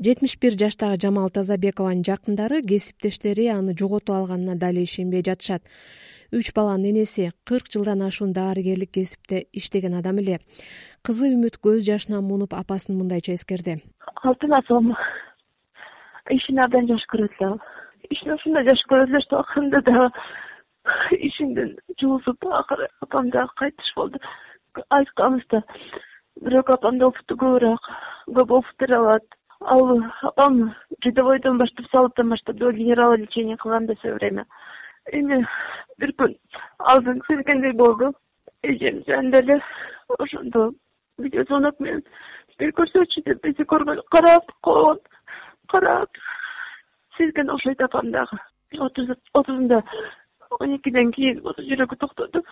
жетимиш бир жаштагы жамал тазабекованын жакындары кесиптештери аны жоготуп алганына дали ишенбей жатышат. Үч баланын энеси кырк жылдан ашуун дарыгерлик кесипте иштеген адам эле. Кызы үмүт көз жашына муунуп апасын мындайча эскерди алтын апам ишин абдан жакшы көрөт эле ал ишин ушундай жакшы көрөт эле что акырында дагы ишинден жуузуп акыры апам дагы кайтыш болду. Айтканбыз да бирок апамдын опыту көбүрөөк көп опыт бере алат ал апам рядовойдон баштап заводдон баштап до генерала лечение кылган да все время. Эми бир күн алдын келгендей болду? Эжем жанында эле ошондо. Видеозвонок менен бир көрсөтчү деп бизди көргөн. Карап койгон карап. Сезген окшойт апам дагы. Отузунда он экиден кийин жүрөгү токтоду.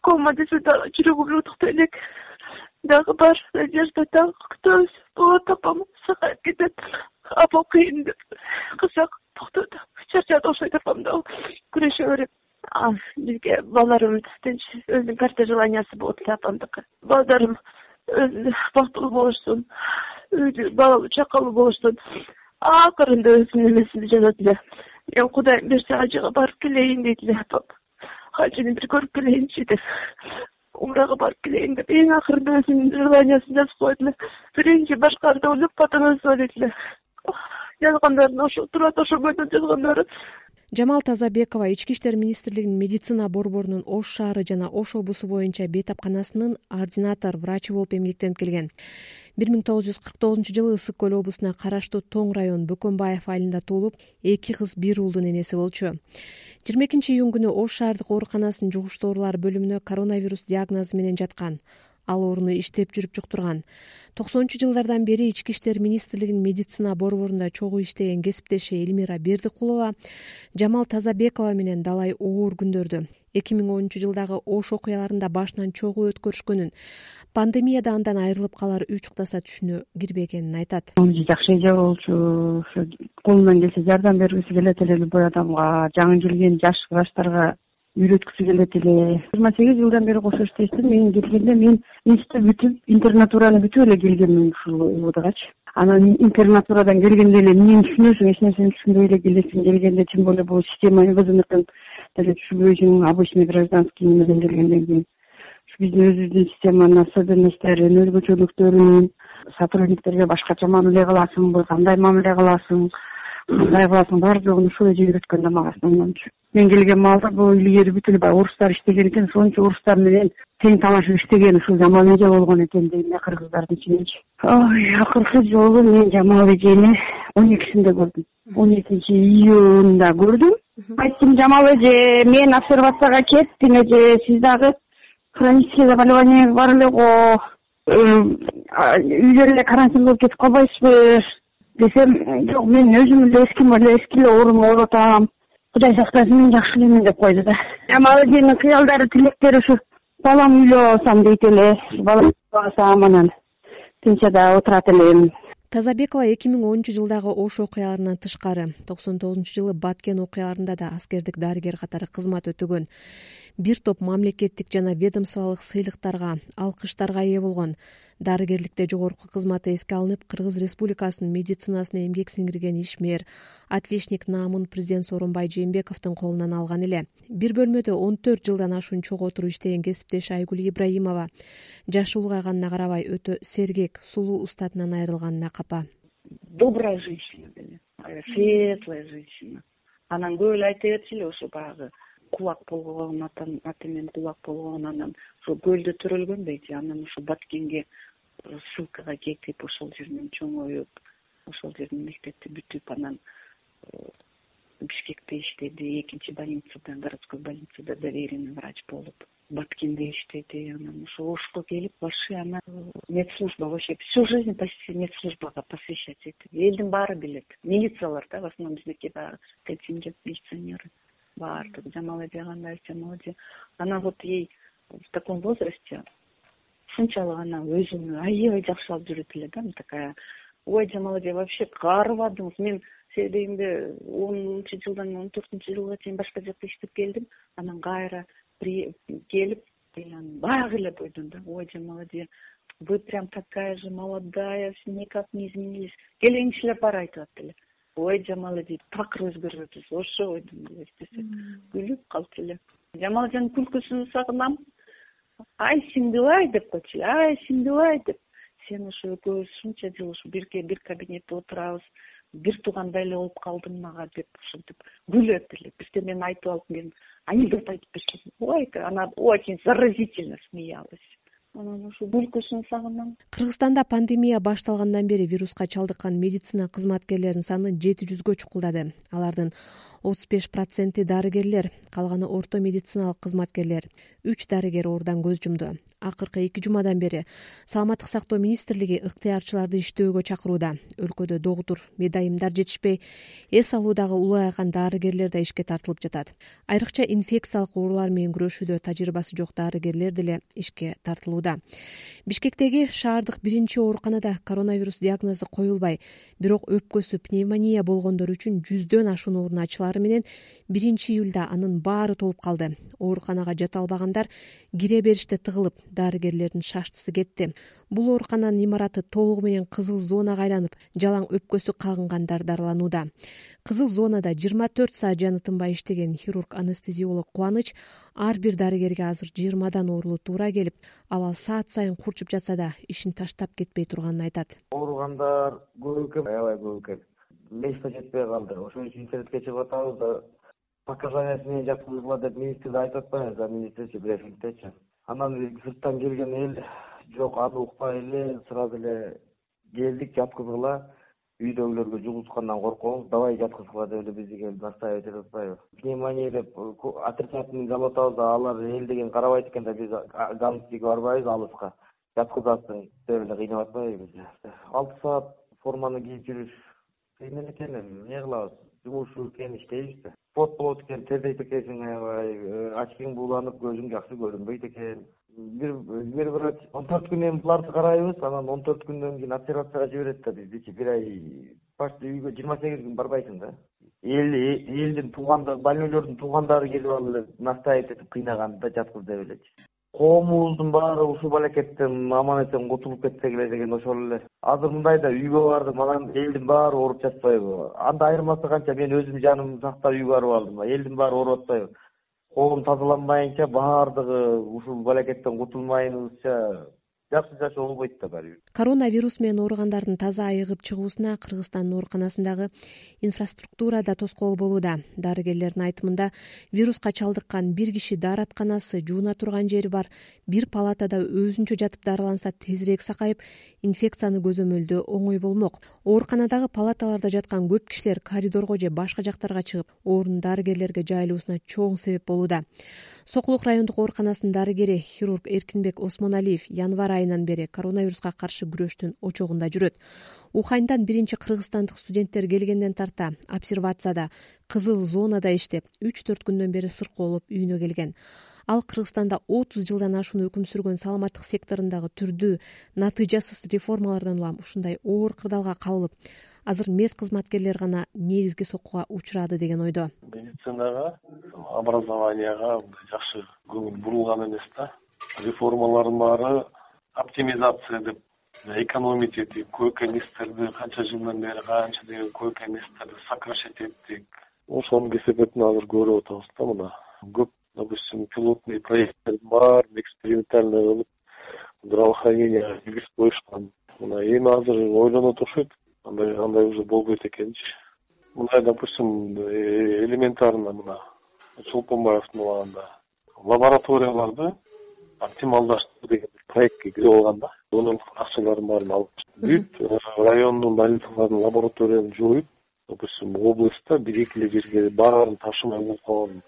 Кома десе дагы жүрөгү токтой элек дагы бар надежда дагы күтөбүз болот апам сагайып кетет апам кыйын деп. Кызчак токтоду чарчады окшойт апам дагы күрөшө берет бизге балдарыбыз тынч өзүнүн карта желаниясы болот эле апамдыкы. Балдарым бактылуу болушсун. Үйлүү балалуу чакалуу болушсун. Акырында өзүнүн эмесинде жазат эле мен кудайым берсе ажыга барып келейин дейт эле апам. Ажыны бир көрүп келейинчи деп умрага барып келейин деп. Эң акырында өзүнүн желаниясын жазып коет эле биринчи башкарды ойлоп потом өзү ойлойт эле жазгандарын ошо турат ошол бойдон жазгандары. Жамал тазабекова ички иштер министрлигинин медицина борборунун ош шаары жана ош облусу боюнча бейтапканасынын ординатор врачы болуп эмгектенип келген бир миң тогуз жүз кырк тогузунчу жылы ысык көл облусуна караштуу тоң район бөкөнбаев айылында туулуп эки кыз бир уулдун энеси болчу. Жыйырма экинчи июнь күнү ош шаардык ооруканасынын жугуштуу оорулар бөлүмүнө коронавирус диагнозу менен жаткан ал ооруну иштеп жүрүп жуктурган. Токсонунчу жылдардан бери ички иштер министрлигинин медицина борборунда чогуу иштеген кесиптеши элмира бердикулова жамал тазабекова менен далай оор күндөрдү эки миң онунчу жылдагы ош окуяларында башынан чогуу өткөрүшкөнүн пандемияда андан айрылып калар үч уктаса түшүнө кирбегенин айтат. Жакшы эже болчу ошо колунан келсе жардам бергиси келет эле любой адамга жаңы келген жаш врачтарга үйрөткүсү келет эле жыйырма сегиз жылдан бери кошо иштейсиң мен келгенде мен институт бүтүп интернатураны бүтүп эле келгенмин ушул убдгачы анан интернатурадан келгенде эле эмнени түшүнөсүң эч нерсени түшүнбөй эле келесиң. Келгенде тем более бул система мвдныкын деле түшүнбөйсүң обычный гражданский немеден келгенден кийин ушу биздин өзүбүздүн системанын особенностторун өзгөчөлүктөрүн сотрудниктерге башкача мамиле кыласыңбы кандай мамиле кыласың кандай кыласың баардыгын ушул эже үйрөткөн да мага основнончу мен келген маалда бул илгери бүт эле баягы орустар иштеген экен ошончо орустар менен тең талашып иштеген ушул жамал эже болгон экен дейм да кыргыздардын ичиненчи ой акыркы жолу мен жамал эжени он экисинде көрдүм. Он экинчи июнда көрдүм айттым жамал эже мен обсервацияга кеттим эже сиз дагы хронический заболеваниеңиз бар эле го үйлөр эле карантин болуп кетип калбайсызбы десем жок мен өзүм эле эски эле эски эле ооруну ооруп атам кудай сактасын мен жакшы элемин деп койду да. Жамал эженин кыялдары тилектери ушу балам үйлөп алсам дейт эле балам үйлөп алсам анан. Пенсияда отурат элем тазабекова эки миң онунчу жылдагы ош окуяларынан тышкары токсон тогузунчу жылы баткен окуяларында да аскердик дарыгер катары кызмат өтөгөн бир топ мамлекеттик жана ведомстволук сыйлыктарга алкыштарга ээ болгон. Дарыгерликте жогорку кызматы эске алынып кыргыз республикасынын медицинасына эмгек сиңирген ишмер отличник наамын президент сооронбай жээнбековдун колунан алган эле. Бир бөлмөдө он төрт жылдан ашуун чогуу отуруп иштеген кесиптеши айгүл ибраимова жашы улгайганына карабай өтө сергек сулуу устатынан айрылганына капа добрая женщина деле светлая женщина. Анан көп эле айта берчү эле ошо баягы кулак болгон аты менен кулак болгон анан ошол көлдө төрөлгөн дейчи анан ушул баткенге ссылкага кетип ошол жерден чоңоюп ошол жерден мектепти бүтүп анан э, бишкекте иштеди. Экинчи больницада городской больницада доверенный врач болуп баткенде иштеди. Анан ошо ошко келип вообще анан медслужба вообще всю жизнь почти медслужбага посвящать этип элдин баары билет. Милициялар да в основном биздики баягы контингент милиционеры баардыгы жамал эже кандай жамал эже анан вот ей в таком возрасте ушунчалык анан өзүн аябай жакшы алып жүрөт эле да такая ой жамал эже вообще каарыбадыңыз мен себебинде онунчу жылдан он төртүнчү жылга чейин башка жакта иштеп келдим анан кайра келип баягы эле бойдон да ой жамал эже вы прям такая же молодая никак не изменились келген кишилер баары айтып атты эле ой жамал дейт такыр өзгөрбөпсүз ошо ойдум десе күлүп калчу эле жамалжандын күлкүсүн сагынам ай сиңдиби ай деп койчу эле ай сиңдиби ай деп. Сен ушу экөөбүз ушунча жыл ушу бирге бир кабинетте отурабыз. Бир туугандай эле болуп калдың мага деп ушинтип күлөт эле. Бирден мен айтып алып мен анекдот айтып берсем ой она очень заразительно смеялась анан ушу күлкүсүн сагынам кыргызстанда пандемия башталгандан бери вируска чалдыккан медицина кызматкерлеринин саны жети жүзгө чукулдады. Алардын отуз беш проценти дарыгерлер калганы орто медициналык кызматкерлер. Үч дарыгер оорудан көз жумду. Акыркы эки жумадан бери саламаттык сактоо министрлиги ыктыярчыларды иштөөгө чакырууда. Өлкөдө догутур медайымдар жетишпей эс алуудагы улайган дарыгерлер да ишке тартылып жатат. Айрыкча инфекциялык оорулар менен күрөшүүдө тажрыйбасы жок дарыгерлер деле ишке тартылууда бишкектеги шаардык биринчи ооруканада коронавирус диагнозу коюлбай бирок өпкөсү пневмония болгондор үчүн жүздөн ашуун орун ачылары менен биринчи июлда анын баары толуп калды. Ооруканага жата албагандар кире бериште тыгылып дарыгерлердин шаштысы кетти. Бул оорукананын имараты толугу менен кызыл зонага айланып жалаң өпкөсү кагынгандар дарыланууда кызыл зонада жыйырма төрт саат жаны тынбай иштеген хирург анестезиолог кубаныч ар бир дарыгерге азыр жыйырмадан оорулуу туура келип абал саат сайын курчуп жатса да ишин таштап кетпей турганын айтат. Ооругандар көп экен аябай көп экен место жетпей калды. Ошон үчүн интернетке чыгып атабыз да показаниясы менен жаткызгыла деп министрде айтып атпайбызбы замминистрчи брифингдечи анан сырттан келген эл жок аны укпай эле сразу эле келдик жаткызгыла үйдөгүлөргө жугузткандан коркобуз давай жаткызгыла деп эле бизди келип настаивать этип атпайбы. Пневмония деп отрицательный деп атабыз алар эл деген карабайт экен да биз галстиге барбайбыз алыска. Жаткызасың деп эле кыйнап атпайбы бизди алты саат форманы кийип жүрүш кыйын эле экен эми эмне кылабыз? Жумуш экен иштейбиз да болот экен тердейт экенсиң аябай э, очкиң бууланып көзүң жакшы көрүнбөйт экен. Бир бир врач он төрт күн эми буларды карайбыз анан он төрт күндөн кийин операцияга жиберет да биздичи бир ай почти үйгө жыйырма сегиз күн барбайсың да. Эл элдин туугандары больнойлордун туугандары келип алып эле настаивать этип кыйнаган да жаткыз деп элечи коомубуздун баары ушул балекеттен аман эсен кутулуп кетсек эле деген ошол эле. Азыр мындай да үйгө бардым анан элдин баары ооруп жатпайбы. Анда айырмасы канча мен өзүм жанымды сактап үйгө барып алдым. Элдин баары ооруп атпайбы. Коом тазаланбайынча баардыгы ушул балекеттен кутулмайыбызча жакшы жашоо болбойт да баары. Бир коронавирус менен ооругандардын таза айыгып чыгуусуна кыргызстандын ооруканасындагы инфраструктура да тоскоол болууда. Дарыгерлердин айтымында вируска чалдыккан бир киши дааратканасы жууна турган жери бар. Бир палатада өзүнчө жатып дарыланса тезирээк сакайып инфекцияны көзөмөлдөө оңой болмок. Ооруканадагы палаталарда жаткан көп кишилер коридорго же башка жактарга чыгып оорунун дарыгерлерге жайылуусуна чоң себеп болууда. Сокулук райондук ооруканасынын дарыгери хирург эркинбек осмоналиев январь айынан бери коронавируска каршы күрөштүн очогунда жүрөт. Уханьдан биринчи кыргызстандык студенттер келгенден тарта обсервацияда кызыл зонада иштеп үч төрт күндөн бери сыркоолоп үйүнө келген. Ал кыргызстанда отуз жылдан ашуун өкүм сүргөн саламаттык секторундагы түрдүү натыйжасыз реформалардан улам ушундай оор кырдаалга кабылып азыр мед кызматкерлери гана негизги соккуга учурады деген ойдо. Медицинага образованияга мындай жакшы көңүл бурулган эмес да реформалардын баары оптимизация деп экономить этип койка месттерди канча жылдан бери канча деген койка месттерди сокращать эттик. Ошонун кесепетин азыр көрүп атабыз да мына. Көп допустим пилотный проекттердин баарын экспериментальный кылып здравоохраненияга киргизип коюшкан. Мына эми азыр ойлонот окшойт андай андай уже болбойт экенинчи мындай допустим э, элементарно мына чолпонбаевдин убагында лабораторияларды оптималдаштыруу деген проектке кирип алган да. Донорлук акчалардын баарын алып бүт э, райондун больницаларын лабораторияны жоюп допустим областьта бир эки эле жерге баарын ташымай болуп калган.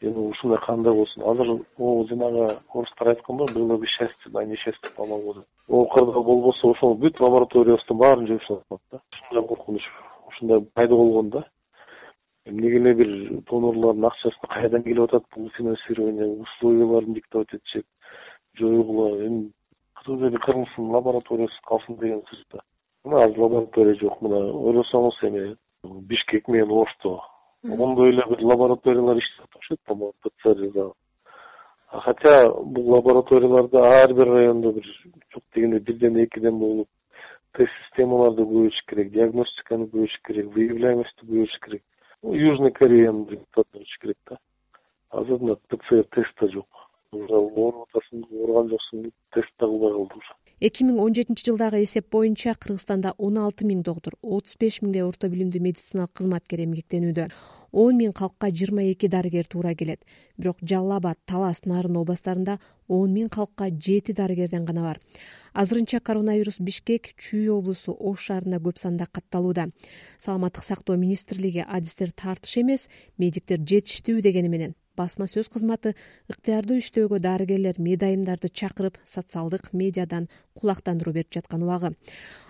Эми ушундай кандай болсун? Азыр могу жанагы орустар айтканго было бы счастье да несчастье помогло деп могу кырдаал болбосо ошол бүт лабораториябыздын баарын жоюшат да. Ушундай коркунуч ушундай пайда болгон да эмнеге эле бир донорлордун акчасы кайдан келип атат бул финансирование условияларын диктовать этишет жоюгула эми кыргыз эли кырылсын лабораториясыз калсын деген сөз да. Мына азыр лаборатория жок мына ойлосоңуз эми бишкек менен ошто ондой эле бир лабораториялар иштеп окшойт по пцр хотя бул лабораторияларда ар бир райондо бир жок дегенде бирден экиден болуп тест системаларды көбөйтүш керек диагностиканы көбөйтүш керек выявляемостьти көбөйтүш керек южный кореянын результаттырыш керек да. Азыр мына пцр тест да жок ооруп атасыңбы ооруган жоксуңбу тест да кылбай калды уже эки миң он жетинчи жылдагы эсеп боюнча кыргызстанда он алты миң доктур отуз беш миңдей орто билимдүү медициналык кызматкер эмгектенүүдө он миң калкка жыйырма эки дарыгер туура келет. Бирок жалал абад талас нарын областарында он миң калкка жети дарыгерден гана бар. Азырынча коронавирус бишкек чүй облусу ош шаарында көп санда катталууда. Саламаттык сактоо министрлиги адистер тартыш эмес медиктер жетиштүү дегени менен басма сөз кызматы ыктыярдуу иштөөгө дарыгерлер медайымдарды чакырып социалдык медиадан кулактандыруу берип жаткан убагы.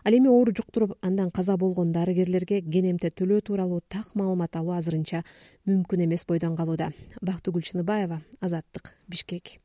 Ал эми оору жуктуруп андан каза болгон дарыгерлерге кенемте төлөө тууралуу так маалымат алуу азырынча мүмкүн эмес бойдон калууда. Бактыгүл чыныбаева азаттык бишкек